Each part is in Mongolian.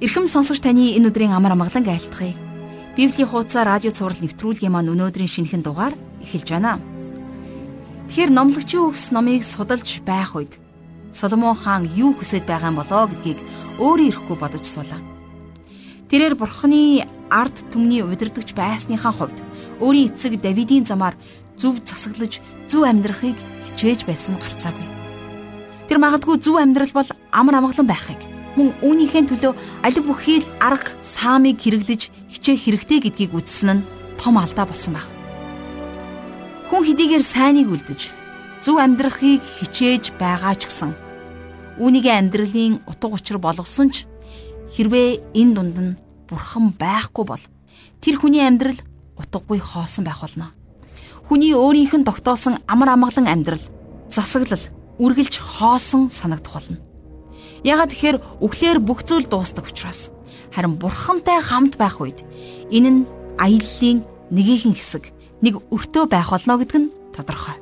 Ирхэм сонсогч таны энэ өдрийн амар амгалан айлтгая. Библийн хуудасаар радио цаураар нэвтрүүлгийн маань өнөөдрийн шинэхэн дугаар эхэлж байна. Тэгэхээр номлогчийн үгс номыг судалж байх үед Соломон хаан юу хүсэж байгаа болоо гэдгийг өөрөө ирэхгүй бодож суулаа. Тэрээр бурхны ард түмний удирдахч байсныхаа хувьд өөрийн эцэг Давидын замаар зөв засаглаж зөв амьдрахыг хичээж байсан гарцаагүй. Тэр магадгүй зөв амьдрал бол амар амгалан байхыг мөн үүнийхээ төлөө алив бүхий л арга саамыг хэрэглэж хичээх хэрэгтэй гэдгийг үзсэн нь том алдаа болсон баг. Хүн хэдийгээр сайныг үлдэж зөв амьдрахыг хичээж байгаа ч гэсэн үүнийгээ амьдралын утга учир болгосон ч хэрвээ энэ дунд нь бурхан байхгүй бол тэр хүний амьдрал утгагүй хоосон байх болно. Хүний өөрийнх нь тогтоосон амар амгалан амьдрал засаглал үргэлж хоосон санагдах болно. Ягаад тэгэхээр үхлээр бүх зүйл дуустдаг учраас харин бурхантай хамт байх үед энэ нь аяллаа нэгэн хэсэг нэг өртөө байх болно гэдг нь тодорхой.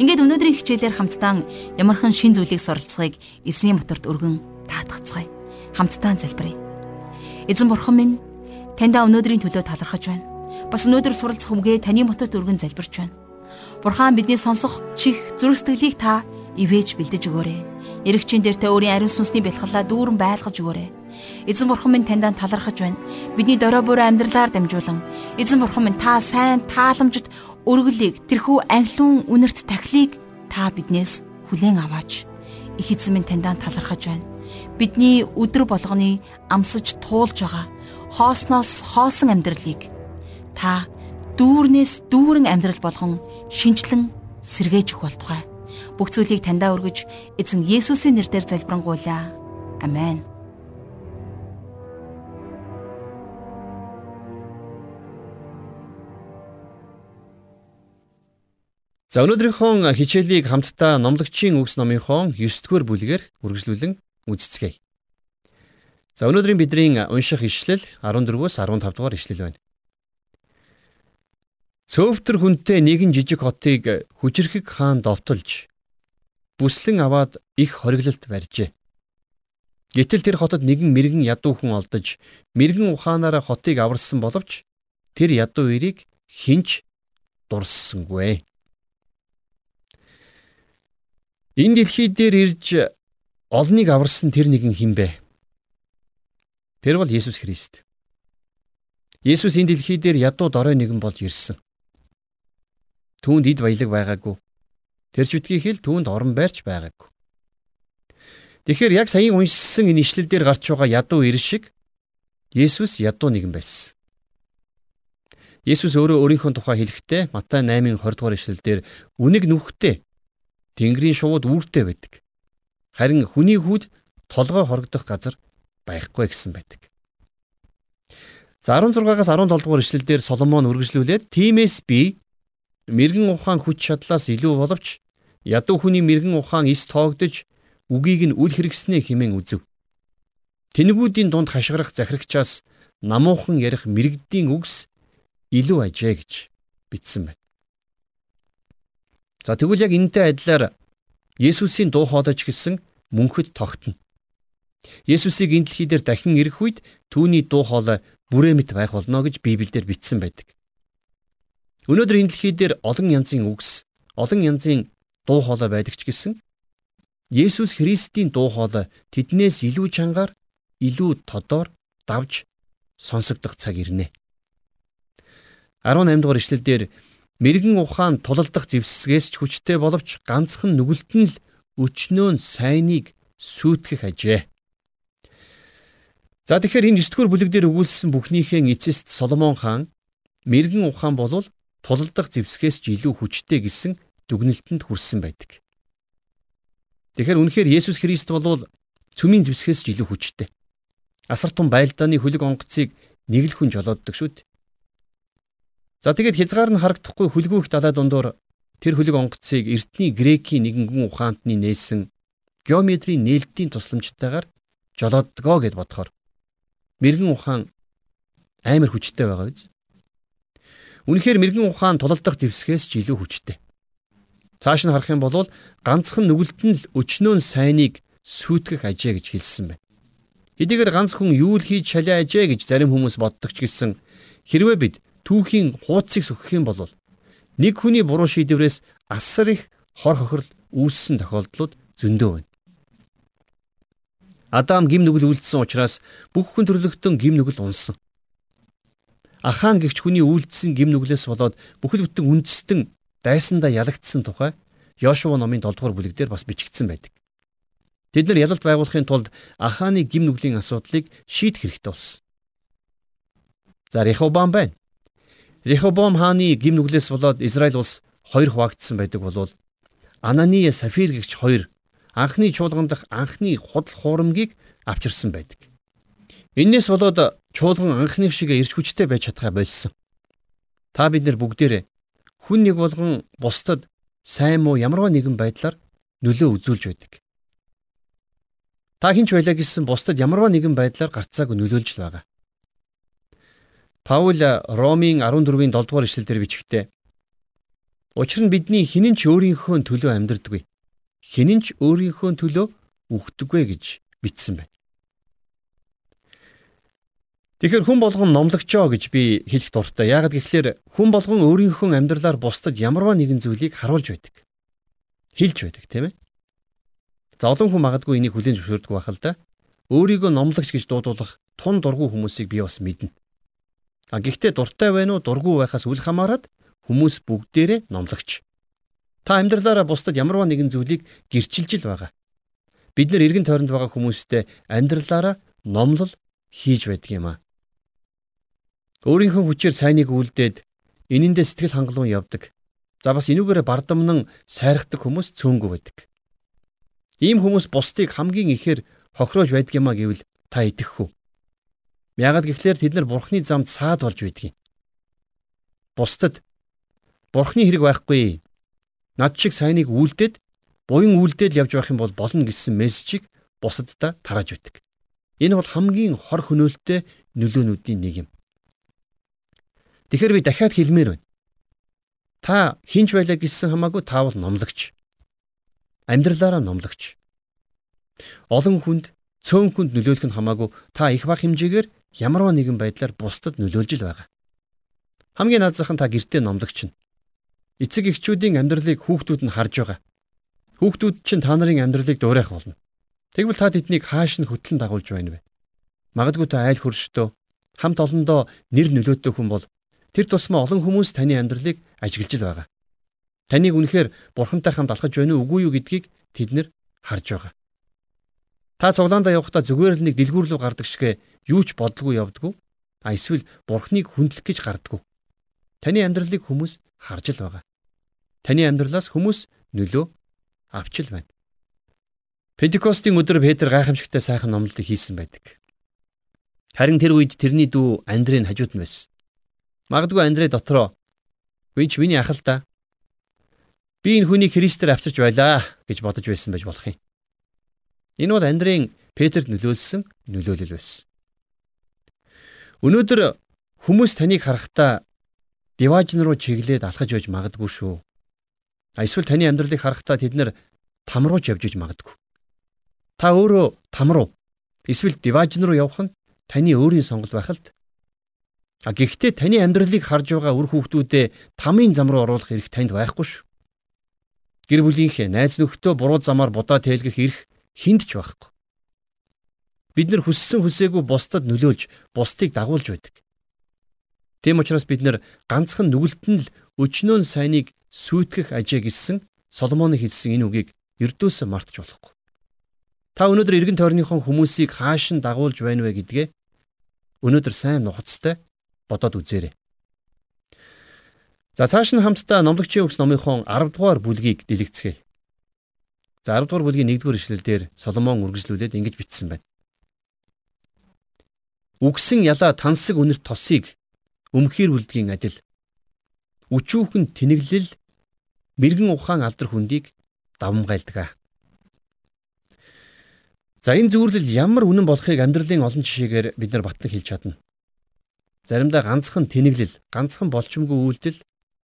Ингээд өнөөдрийн хичээлээр хамтдаа ямархан шин зүйлийг суралцахыг эсний моторт өргөн таатгацгаая. Хамтдаа залбирая. Эзэн бурхан минь таньда өнөөдрийн төлөө талархаж байна. Бас өнөөдөр суралцах үгээ таны моторт өргөн залбирч байна. Бурхан бидний сонсох чих зүрх сэтгэлийг та ивэж бэлдэж өгөөрэй Иргэчийн дээр та өөрийн ариун сүнсний бэлхалаа дүүрэн байлгаж өгөөрэй. Эзэн бурхан минь таньдаа талархаж байна. Бидний дорой буур амьдралаар дамжуулан эзэн бурхан минь та сайн тааламжид өргөлийг тэрхүү анхлын үнэрт тахлыг та биднээс хүлээн аваач. Их эзэн минь таньдаа талархаж байна. Бидний өдөр болгоны амсаж туулж байгаа хоосноос хоосон амьдралыг та дүүрнээс дүүрэн амьдрал болгон шинчлэн сэргээж өгөх болтугай бүх зүйлийг таньдаа өргөж эзэн Есүсийн нэрээр залбирanгуйлаа. Амен. За өнөөдрийнхөө хичээлийг хамтдаа номлогчийн үгс номынхоо 9 дугаар бүлгээр үргэлжлүүлэн үздэцгээе. За өнөөдрийн бидний унших ишлэл 14-өөс 15 дугаар ишлэл байна. Цөөвтөр хүнтэй нэгэн жижиг хотыг хүчрхэг хаан довтолж бүслэн аваад их хориглолт барьжээ. Гэтэл тэр хотод нэгэн мэрэгэн ядуу хүн олдож мэрэгэн ухаанаараа хотыг аварсан боловч тэр ядуу эрийг хинч дурссангүй. Энэ дэлхий дээр ирж олныг аварсан тэр нэгэн хинбэ? Тэр бол Есүс Христ. Есүс энэ дэлхий дээр ядуу дорой нэгэн болж ирсэн. Түүнд эд баялаг байгаагүй. Тэрч битгий хэл түүнд орон байрч байгаагүй. Тэгэхээр яг саяын уншсан энэ ишлэл дээр гарч байгаа ядуу ир шиг Есүс ядуу нэгэн байсан. Есүс өөрөө өөрийнхөө тухай хэлэхдээ Матай 8-ын 20 дугаар ишлэл дээр үнийг нүхтэй Тэнгэрийн шувууд үүртэй байдаг. Харин хүний хүүд толгой хорогдох газар байхгүй гэсэн байдаг. За 16-аас 17 дугаар ишлэл дээр Соломон үргэлжлүүлээд тиймээс би мэрэгэн ухаан хүч чадлаас илүү боловч Ядуу хүний мэрэгэн ухаан эс тоогдож үгийг нь үл хэрэгснээ хэмээн үзв. Тэнгүүдийн дунд хашгирах захирагчаас намуухан ярих мэрэгдийн үгс илүү ажээ гэж бичсэн байна. За тэгвэл яг энэтэй адилаар Есүсийн дуу хоолойч гэсэн мөнхөд тогтно. Есүсийг энэ дэлхий дээр дахин ирэх үед түүний дуу хоолой бүрээ мэт байх болно гэж Библиэлд бичсэн байдаг. Өнөөдөр энэ дэлхий дээр олон янзын үгс, олон янзын дуу хоолой байдаг ч гэсэн Есүс Христийн дуу хоолой тэднээс илүү чангаар, илүү тодор давж сонсогдох цаг ирнэ. 18 дугаар ишлэлдэр мэрэгэн ухаан тулалдах зэвсгээс ч хүчтэй боловч ганцхан нүгэлтэн л өчнөө нь сайныг сүйтгэх ажээ. За тэгэхээр энэ 9 дугаар бүлэг дээр өгүүлсэн бүхнийхээ эцэст Соломон хаан мэрэгэн ухаан болвол тулалдах зэвсгээс ч илүү хүчтэй гэсэн дүгнэлтэнд хүрсэн байдаг. Тэгэхээр үнэхээр Есүс Христ бол цөмийн зэвсгээс ч илүү хүчтэй. Асар том байлдааны хөлөг онгоцыг нэг л хүн жолооддог шүү дээ. За тэгээд хязгаар нь харагдахгүй хөлгөөх далай дундуур тэр хөлөг онгоцыг эртний грекийн нэгэн ухаантны нээсэн геометрийн нээлтийн тусламжтайгаар жолооддгоо гэд бодохоор мэрэгэн ухаан амар хүчтэй байгаа биз? Үнэхээр мэрэгэн ухаан тулалдах зэвсгээс ч илүү хүчтэй. Цааш нь харах юм бол ганцхан нүгэлтэн л өчнөө нь сайныг сүйтгэх ажээ гэж хэлсэн байна. Хэдийгээр ганц хүн юу л хийж шалиа ажээ гэж зарим хүмүүс боддог ч гэсэн хэрвээ бид түүхийн хуудсыг сөхөх юм бол нэг хүний буруу шийдвэрээс асар их хор хохирол үүссэн тохиолдлууд зөндөө байна. Адам гим нүгэл үлдсэн учраас бүх хүн төрлөختөн гим нүгэл унсан. Ахаан гихч хүний үлдсэн гим нүглээс болоод бүхэл бүтэн үндэстэн дайсандаа ялагдсан тухай Йошуа номын 7 дугаар бүлэг дээр бас бичигдсэн байдаг. Тэд нар ялалт байгуулахын тулд Ахааны гим нүглийн асуудлыг шийдэх хэрэгтэй болсон. За Рехобам байна. Рехобам хааны гим нүглээс болоод Израиль улс хоёр хуваагдсан байдаг болвол Анани Сафир гэгч хоёр анхны чуулган дахь анхны худал хуурамгийг авчирсан байдаг. Иннээс болоод чуулган анхных шиг эрч хүчтэй байж чадхаа болсон. Та бид нар бүгдээрээ хүн нэг болгон бусдад сайн муу ямарваа нэгэн байдлаар нөлөө үзүүлж байдаг. Та хинч байлаа гэсэн бусдад ямарваа нэгэн байдлаар гарцааг нөлөөлж л байгаа. Паул Ромын 14-ийн 7 дугаар ишлэлээр бичгтээ Учир нь бидний хинэн ч өөрийнхөө төлөө амьдрдаггүй. Хинэн ч өөрийнхөө төлөө үхдэггүй гэж бичсэн байна. Тэгэхээр хүн болгон номлогчоо гэж би хэлэх дуртай. Яагаад гэвэл хүн болгон өөрийнхөө амьдралаар бусдад ямарваа нэгэн зүйлийг харуулж байдаг. Хэлж байдаг, тийм ээ. За олон хүн магадгүй энийг хүлээн зөвшөөрдөг байх л да. Өөрийгөө номлогч гэж дуудуулах тун дургүй хүмүүсийг би бас мэднэ. А гэхдээ дуртай байна уу, дургүй байхаас үл хамааран хүмүүс бүгдээрээ номлогч. Та амьдралаараа бусдад ямарваа нэгэн зүйлийг гэрчилж л байгаа. Бид нэр эргэн тойронд байгаа хүмүүстэй амьдралаараа номлол хийж байдаг юм аа. Өөрийнхөө хүчээр сайныг үлдээд энэндээ сэтгэл хангалуун явдаг. За бас энүүгээр бардамнан сайрахдаг хүмүүс цөөнгүй байдаг. Ийм хүмүүс бусдыг хамгийн ихээр хохироож байдгиймаа гэвэл та итгэх үү? Яагад гэхлээр тэд нар бурхны замд саад болж байдгийг. Бусдад бурхны хэрэг байхгүй. Над шиг сайныг үлдээд буян үлдээд явж байх юм бол болно гэсэн мессежийг бусаддаа тарааж байдаг. Энэ бол хамгийн хор хөнөөлттэй нөлөөнүүдийн нэг юм. Тэгэхээр би дахиад хэлмээр байна. Та хинч байлаа гэсэн хамаагүй таавал номлогч амьдралаараа номлогч. Олон хүнд цөөн хүнд нөлөөлөх нь хамаагүй та их бах хэмжээгээр ямарваа нэгэн байдлаар бусдад нөлөөлж л байгаа. Хамгийн наад зах нь та гэртээ номлогч нь. Эцэг эхчүүдийн амьдралыг хүүхдүүд нь харж байгаа. Хүүхдүүд чинь та нарын амьдралыг дуурайх болно. Тэгвэл та тэднийг хааш нь хөтлөн дагуулж байна вэ? Магадгүй та айл хөрштөө хамт олондоо нэр нөлөөтэй хүн бол тэр тусмаа олон хүмүүс таны амьдралыг ажиглаж байгаа. Таныг үнэхээр бурхантай хамт алхаж байна уу үгүй юу гэдгийг тэд нэр харж байгаа. Та цуглаандаа явахдаа зүгээр л нэг дэлгүүр рүү гардаг шигэ юу ч бодлого явдггүй. А эсвэл бурхныг хүндлэх гэж гардггүй. Таны амьдралыг хүмүүс харж л байгаа. Таны амьдралаас хүмүүс нөлөө авч л байна. Пентекостийн өдөр Петр гайхамшигтай сайхан номлолт хийсэн байдаг. Харин тэр үед тэрний дүү Андрей нь хажууд нь байсан. Магадгүй Андрей дотроо "Винч миний ах л да би энэ хүнийг Христээр авчирч байлаа гэж бодож байсан байж болох юм. Энэ бол Андрийн Петрт нөлөөлсөн нөлөөлөл байсан. Өнөөдөр хүмүүс таныг харахтаа диважн руу чиглээд алхаж байж магадгүй шүү. Эсвэл таны амьдралыг харахтаа тэд нэр там руу явж иж магадгүй. Та өөрөө там руу эсвэл диважн руу явах нь таны өөрийн сонголт байх л. А гэхдээ таны амьдралыг харж байгаа үр хүүхдүүдээ тамийн зам руу оруулах эрх танд байхгүй шүү. Гэр бүлийнхээ найз нөхдөд буруу замаар будаа тэлгэх эрх хүнд ч байхгүй. Бид нар хүссэн хүсээгүй бусдад нөлөөлж, бусдыг дагуулж байдаг. Тийм учраас бид нар ганцхан нүгэлтэн л өчнөө сайныг сүйтгэх ажээ гэсэн Соломоны хэлсэн энэ үгийг ердөөсөө мартаж болохгүй. Та өнөөдөр эргэн тойрныхон хүмүүсийг хаашин дагуулж байна вэ гэдгээ өнөөдөр сайн нухацтай бодоод үзээрэй. За цааш нь хамтдаа номлогчийн үгс номынхон 10 дугаар бүлгийг дэлгэцгээе. За 10 дугаар бүлгийн 1 дугаар ишлэлдэр Соломон үргэлжлүүлээд ингэж бичсэн байна. Үгсэн ялаа тансаг үнэрт тосыг өмхийрүүлдгийн адил өчүүхэн тэнэглэл мэрэгэн ухаан алдар хүндийг давмгайлдаг. За энэ зөвөрлөл ямар үнэн болохыг амьдралын олон жишээгээр бид нар батлан хэлж чадна. Заримдаа ганцхан тэнэглэл, ганцхан болчмгүй үйлдэл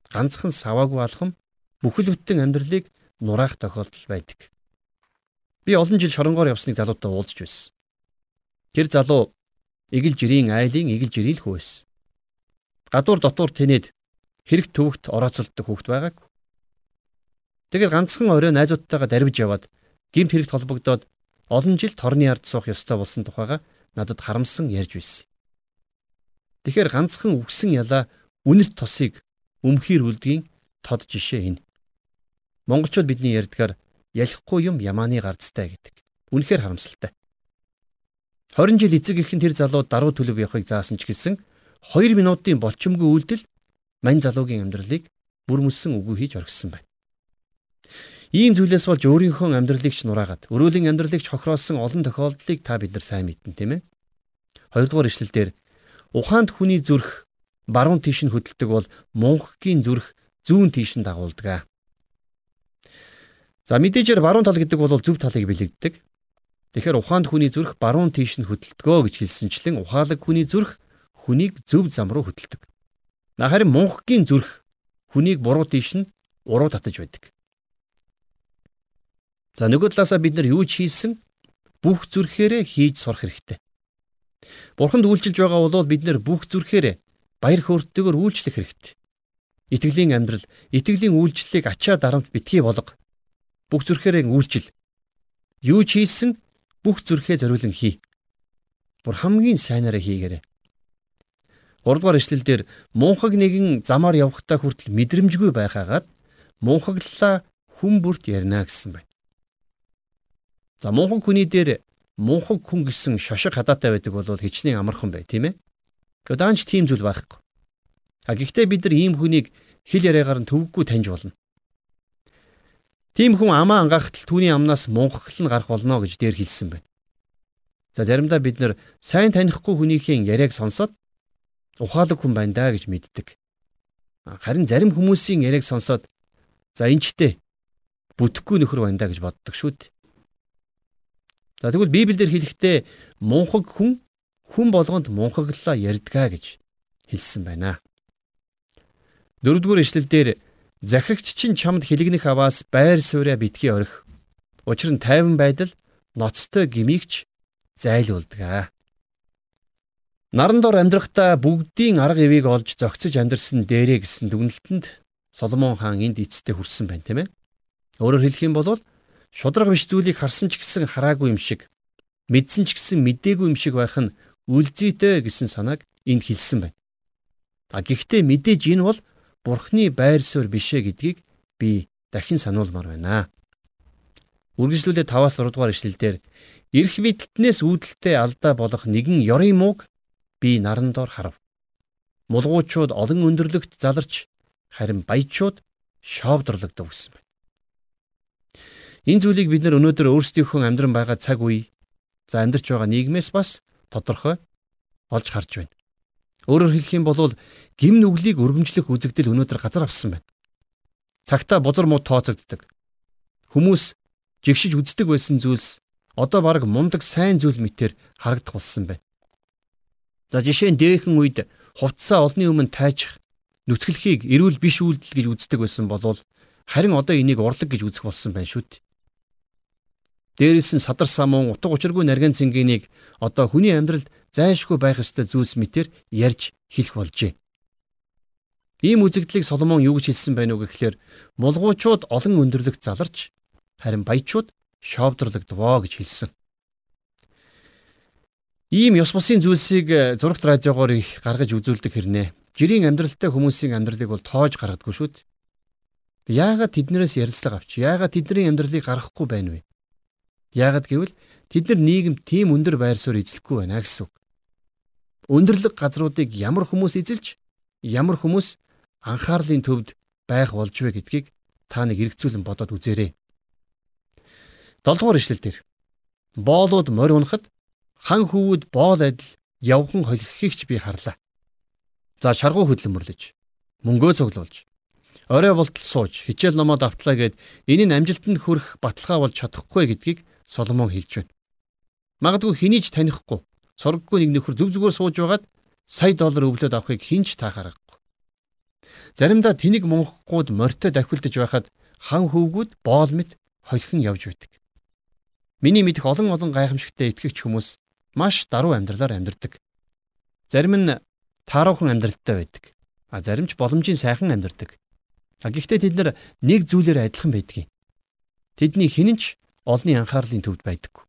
ганцхан саваагүй алхам бүхэл бүтэн амьдралыг нураах тохиолдол байдаг. Би олон жил шоронгоор явсныг залуутай уулзч байсан. Тэр залуу игэл жирийн айлын игэл жирийн хүү байсан. Гадуур дотуур тэнэд хэрэг төвөгт орооцолдог хүүхэд байгаагүй. Тэгээд ганцхан орой найзуудтайгаа дарвиж яваад гимт хэрэгт холбогдоод олон жил торны ард суух ёстой болсон тухайга надад харамсан ярьж байсан. Тэгэхээр ганцхан үгсэн ялаа үнэрт тосыг өмхийр үлдгийн тод жишээ энэ. Монголчууд бидний ярьдгаар ялахгүй юм ямааны гарцтай гэдэг. Үнэхээр харамсалтай. 20 жил эцэг ихэн тэр залуу даруй төлөв явахыг заасан ч гэсэн 2 минутын болчимгүй үйлдэл мань залуугийн амьдралыг бүрмөссөн үгүй хийж оргисон байна. Ийм зүйлээс болж өөрийнхөө амьдралыг ч нураагаад өрөөлийн амьдралыг ч хохироолсон олон тохиолдлыг та бид нар сайн мэднэ тийм ээ. Хоёрдугаар ишлэлдэр ухаанд хүний зүрх баруун тийш нь хөдөлдөг бол мунхгийн зүрх зүүн тийш нь дагуулдаг. За мэдээжээр баруун тал гэдэг бол зөв талыг бэлэгддэг. Тэгэхээр ухаанд хүний зүрх баруун тийш нь хөдөлтгөө гэж хэлсэнчлэн ухаалаг хүний зүрх хүнийг зөв зам руу хөдөлдөг. Харин мунхгийн зүрх хүнийг буруу тийш нь уруу татаж байдаг. За нөгөө талаасаа бид нар юу ч хийсэн бүх зүрхээрээ хийж сурах хэрэгтэй. Бурханд үйлчилж байгаа бол бид нар бүх зүрхээрээ баяр хөөртэйгээр үйлчлэх хэрэгтэй. Итгэлийн амьдрал, итгэлийн үйлчлэлийг ачаа дарамт битгий болго. Бүх зүрхээрээ үйлчил. Юу ч хийсэн бүх зүрхээ зориулан хий. Бүр хамгийн сайнаараа хийгээрэй. 3 дугаар ишлэлдэр мунхаг нэгэн замаар явхдаа хүртэл мэдрэмжгүй байхаагаад мунхаглалаа хүн бүрт ярина гэсэн байна. За мунхан хүний дээр мунхаг хүн гэсэн шошиг хадаатай байдаг бол хичнээн амархан бай, тийм ээ? Гэхдээ даанч тийм зүйл байхгүй. А гэхдээ бид нар ийм хүнийг хэл яриагаар нь төвөггүй таньж болно. Тийм хүн амаа ангаахтал түүний амнаас мунхагл нь гарах болно гэж дээр хэлсэн байна. За заримдаа бид нар сайн танихгүй хүнийхээ яриаг сонсоод ухаалаг хүн байна даа гэж мэддэг. Харин зарим хүмүүсийн яриаг сонсоод за энэчтэй бүтэхгүй нөхөр байна даа гэж боддог шүү дээ. За тэгвэл Библиэлд хэлэхдээ мунхаг хүн хүн болгонд мунхаглалаа ярьдгаа гэж хэлсэн байна. Дөрөвдүгээр ишлэлдэр Захирагч чинь чамд хилэгнэх аваас байр суурьа битгий орих. Учир нь тайван байдал ноцтой гмигч зайлуулдаг. Наран дор амьдрахдаа бүгдийн арга ивийг олж зөгцөж амьдрсан дээрээ гэсэн дүгнэлтэнд Соломон хаан энд эцэстээ хүрсэн байна тийм ээ. Өөрөөр хэлэх юм бол шудраг биш зүйлийг харсан ч гэсэн хараагүй юм шиг мэдсэн ч гэсэн мдээгүй юм шиг байх нь үлзийтэй гэсэн санааг энд хэлсэн байна. А гэхдээ мэдээж энэ бол Бурхны байр суурь бишээ гэдгийг би дахин сануулмаар байна. Үргэлжлүүлээ 5-аас 6 дугаар ишлэлдэр эрх мэдэлтнээс үүдэлтэй алдаа болох нэгэн ёрын мууг би наран дор харав. Мулгуучууд олон өндөрлөгт заларч харин баячууд шоовдрлогдов гэсэн байна. Энэ зүйлийг бид нар өнөөдөр өөрсдийнхөө амьдран байгаа цаг үе за амьдарч байгаа нийгмээс бас тодорхой олж харж байна. Өөрөөр хэлэх юм бол гим нүглийг өргөмжлөх үзэгдэл өнөөдөр газар авсан байна. Цагта бузар муу тооцогддог. Хүмүүс жигшиж үздэг байсан зүйлс одоо баг мундаг сайн зүйл мэтэр харагдах болсон байна. За жишээ нь дээхэн үед хувцсаа олны өмнө тайчих нүцгэлхийг эрүүл биш үйлдэл гэж үздэг байсан болвол харин одоо энийг урлаг гэж үзэх болсон байна шүү дээ. Дээрээс нь садар самуун утга учиргүй нарийн цэнгэнийг одоо хүний амьдралд зайлшгүй байх ёстой зүйлс мэтэр ярьж хэлэх болжээ. Ийм үзэгдлийг Соломон юу гэж хэлсэн байв нүг гэхээр мулгуучууд олон өндөрлөгт заларч харин баячууд шовдрлогдвоо гэж хэлсэн. Ийм ёс бусын зүйлсийг зурагт радиогоор их гаргаж үзүүлдэг хэрнээ. Жирийн амьдралтай хүмүүсийн амьдралыг бол тоож гаргадаггүй шүү дээ. Яагаад тэднээс ярилцлага авч, яагаад тэдний амьдралыг гаргахгүй байна вэ? Яагаад гэвэл тэд нар нийгэм тийм өндөр байр суурь эзлэхгүй байна гэсэн үг. Өндөрлөг газруудыг ямар хүмүүс эзэлж, ямар хүмүүс анхаарлын төвд байх болж вэ гэдгийг та нэг эргцүүлэн бодоод үзээрэй. 7 дугаар ишлэл дээр боолууд морь унахад хан хөвүүд боол адил явхан холихыг ч би харлаа. За шаргуу хөдлөмөрлөж мөнгөө цуглуулж орой болтол сууж хичээл номоо давтлаа гэд энэ нь амжилтанд хүрэх баталгаа болж чадахгүй гэдгийг Соломон хэлж байна. Магадгүй хэний ч танихгүй сургаггүй нэг нөхөр зүв зүгээр сууж байгаад сая доллар өвлөд авахыг хинч таахаарахгүй. Заримдаа тэнэг мунхгууд морьтой дахилдж байхад хан хөвгүүд боол мэт холихон явж байдаг. Миний мэдих олон олон гайхамшигтай итгэгч хүмүүс маш даруй амьдралаар амьдардаг. Зарим нь тааруухан амьдралтай байдаг. А зарим ч боломжийн сайхан амьдардаг. А гэхдээ тэд нар нэг зүйлээр адилхан байдгийг. Тэдний хинэн ч олонний анхаарлын төвд байдаггүй.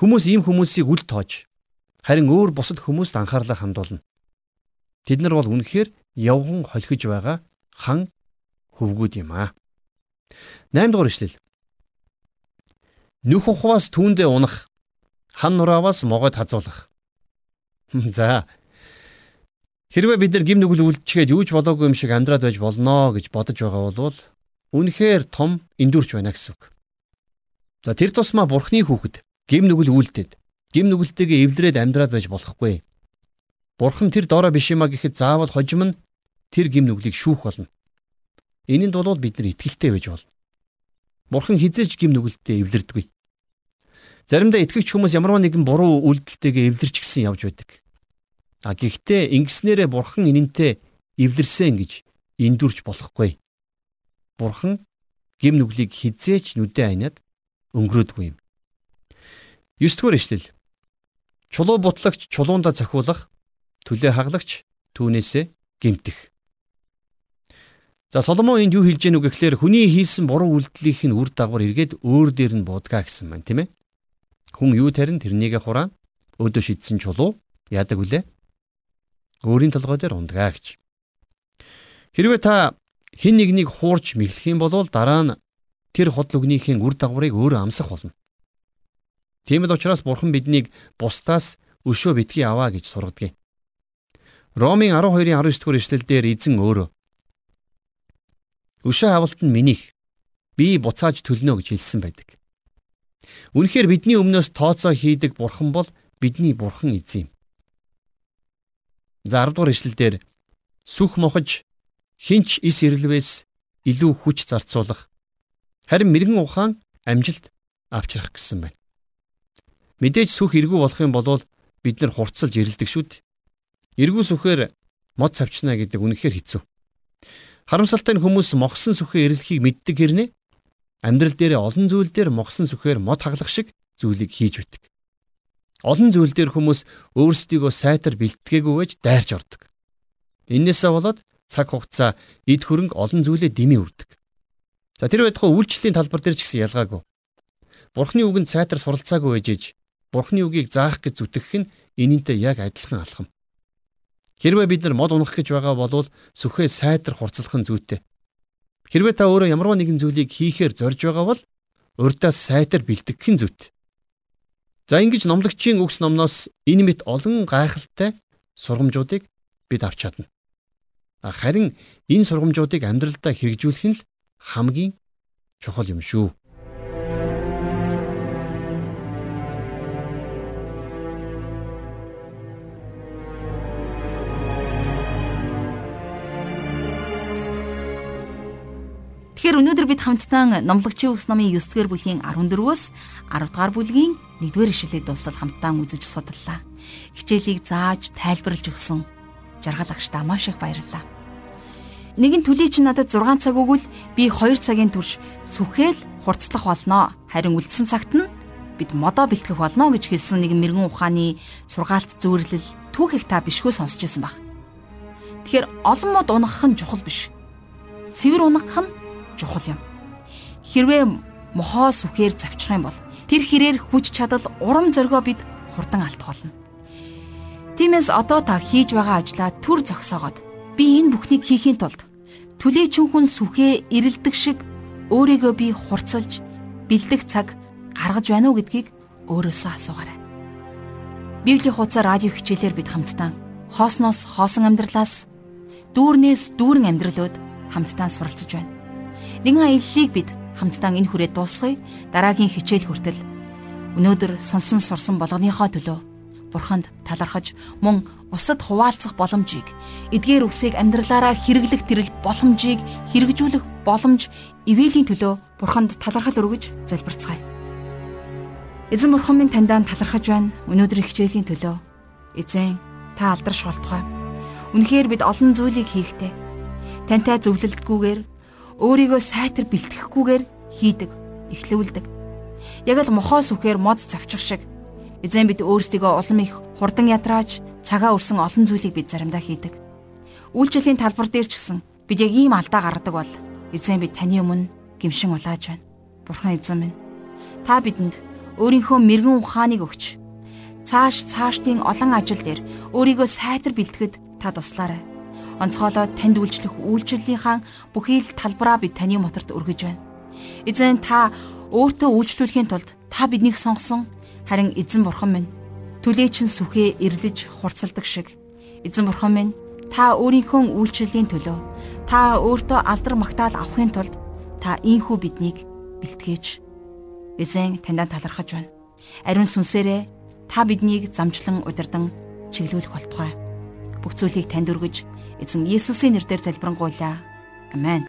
Хүмүүс ийм хүмүүсийг үл тоож харин өөр бусад хүмүүст анхаарлаа хандуулна. Тэд нар бол үнэхээр явган холхиж байгаа хан хөвгүүд юм аа. 8 дугаар ишлэл. Нүх ухваас түүндээ унах, хан нурааваас могоод хазуулах. За. Хэрвээ бид нар гим нүгэл үлдчихэд юу ч болоогүй юм шиг амьдраад байж болно гэж бодож байгаа бол үнэхээр том эндүрч байна гэсэн үг. За тэр тусмаа бурхны хүүхэд гим нүгэл үлдээд гим нүгэлтэйгээ эвлэрээд амьдраад байж болохгүй. Бурхан тэр доороо биш юма гэхэд заавал хожим нь тэр гим нүглийг шүүх болно. Энэнд бол бид нар итгэлтэй байж болно. Бурхан хизээж гим нүгэлтэд эвлэрдэггүй. Заримдаа итгэгч хүмүүс ямарваа нэгэн буруу үйлдэлтэйгээ эвлэрч гисэн явж байдаг. А гэхдээ ингэснээрээ бурхан энэнтэй эвлэрсэн гэж эндүрч болохгүй. Бурхан гим нүглийг хизээч нүдэ айнаад өнгөрөөдгүй юм. 9 дугаар ишлэл. Чулуу бутлагч чулуунда цохиулах, төлөө хаглагч түүнээсээ гимтэх. За Соломон энд юу хэлж гэнэ үг гэхээр хүний хийсэн буруу үйлдэлийнх нь үр дагавар эргээд өөр дээр нь буудгаа гэсэн байна тийм ээ. Хүн юу тарин тэрнийгээ хураа өөдөө шидсэн чулуу яадаг үлээ? Өөрийн толгой дээр ундгаа гэж. Хэрвээ та хин нэгнийг хуурж мэхлэх юм бол дараа нь тэр худал үгнийхээ үр дагаврыг өөрөө амсах болно. Тийм л учраас бурхан биднийг бусдаас өшөө битгий аваа гэж сургадаг. Ромын 12-ын 19 дугаар эшлэлдэр эзэн өөрөө өшөө хавалт нь минийх би буцааж төлнө гэж хэлсэн байдаг. Үнэхээр бидний өмнөөс тооцоо хийдэг бурхан бол бидний бурхан эзэн юм. За 10 дугаар ишлэлдэр сүх мохож хинч ис ирлвээс илүү хүч зарцуулах харин мэрэгэн ухаан амжилт авчрах гэсэн байна. Мэдээж сүх эргүү болох юм бол бид нар хурцлж ирэлдэг шүү дээ. Эргүү сүхээр мод цавчна гэдэг үнэхээр хэцүү. Харамсалтай нь хүмүүс мохсон сүхээ эрэлхийг мэддэг хэрнээ Амьдрал дээр олон зүйл дээр могсон сүхээр мод хаглах шиг зүйлийг хийж байдаг. Олон зүйл дээр хүмүүс өөрсдийгөө сайтар бэлтгээгүй байж дайрч ордог. Иннээсээ болоод цаг хугацаа эд хөрөнгө олон зүйлээ дэмий үрдэг. За тэр байтугай үйлчлэлийн талбар дээр ч гэсэн ялгаагүй. Бурхны үгэнд сайтар суралцаагүй байж иж Бурхны үгийг заах гэж зүтгэх нь энэнтэй яг адилхан алхам. Хэрвээ бид нар мод унах гэж байгаа бол сүхээ сайтар хурцлах нь зүйтэй. Хэрвээ та өөрөө ямарваа нэгэн зүйлийг хийхээр зорж байгаа бол урдаас сайтар бэлтгэх нь зүйт. За ингэж номлогчийн үгс номноос энэ мэт олон гайхалтай сургамжуудыг бид авч чадна. Харин энэ сургамжуудыг амьдралдаа хэрэгжүүлэх нь л хамгийн чухал юм шүү. Тэгэхээр өнөөдөр бид хамтдаа номлогчийн ус намын 9 дугаар бүлгийн 14-өөс 10 дугаар бүлгийн 1-р ишлэлийг дуусаад хамтдаа үзэж судаллаа. Хичээлийг зааж тайлбарлаж өгсөн жаргал агштаа маш их баярлалаа. Нэгэн төлий чи надад 6 цаг өгвөл би 2 цагийн турш сүхээл хурцлах болно. Харин үлдсэн цагт нь бид модоо бэлтгэх болно гэж хэлсэн нэгэн мэрэгэн ухааны сургаалт зөөрлөл түүхийг та бишгүй сонсч байсан баг. Тэгэхээр олон мод унах нь чухал биш. Цэвэр унах нь чухал юм. Хэрвээ мохоо сүхээр завчих юм бол тэр хэрээр хүч чадал урам зоригоо бид хурдан алдах болно. Тиймээс одоо та хийж байгаа ажлаа төр зогсоогоод би энэ бүхнийг хийхийн тулд түлээчин хүн сүхээ ирэлдэг шиг өөрийгөө би хурцлж бэлдэх цаг гаргаж байна уу гэдгийг өөрөөсөө асуугаарай. Библийн хуудас радио хичээлээр бид хамтдаа хоосноос хоосон амьдралаас дүүрнээс дүүрэн амьдралууд хамтдаа суралцж байна. Нэгэн аяллыг бид хамтдаа энэ хүрээ дуусгая. Дараагийн хичээл хүртэл өнөөдөр сонсон сурсан болгоныхоо төлөө Бурханд талархаж мөн усад хуваалцах боломжийг эдгээр үсийг амьдралаараа хэрэглэх тэрл боломжийг хэрэгжүүлэх боломж ивэлийн төлөө Бурханд талархал өргөж залбирцгаая. Эзэн бурхан минь таньдаа талархаж байна. Өнөөдрийн хичээлийн төлөө эзэн та алдарш болтугай. Үнэхээр бид олон зүйлийг хийхдээ тантай зөвлөлтгүйгээр өөрийгөө сайтар бэлтгэхгүйгээр хийдэг, эхлүүлдэг. Яг л мохоо сүхээр мод завчих шиг Эзэн бид өөрсдийгөө улам их хурдан ятрааж цагаа өрсөн олон зүйлийг бид заримдаа хийдэг. Үйлчлэлийн талбар дээр ч гэсэн бид яг ийм алдаа гаргадаг бол эзэн бид таны өмнө гимшин улааж байна. Бурхан эзэн минь та бидэнд өөрийнхөө мэрэгэн ухааныг өгч цааш цаашдын олон ажил дээр өөрийгөө сайтар бэлтгэхэд та туслаарай. Онцгойлоод танд үйлчлэх үйлчлэлийнхаа бүхий л талбараа бид таны моторт өргөж байна. Эзэн та өөртөө үйлчлүүлэхийн тулд та биднийг сонгосон Харин эзэн бурхан минь түлээчин сүхээ эрдэж хурцалдаг шиг эзэн бурхан минь та өөрийнхөө үйлчлэлийн төлөө та өөртөө алдар магтаал авахын тулд та ийхүү биднийг бэлтгэж эзэн таньдаа талархаж байна. Ариун сүнсээрээ та биднийг замчлан удирдан чиглүүлэх болтугай. Бүх зүйлийг танд өргөж эзэн Иесусийн нэрээр залбирanгуйлаа. Амен.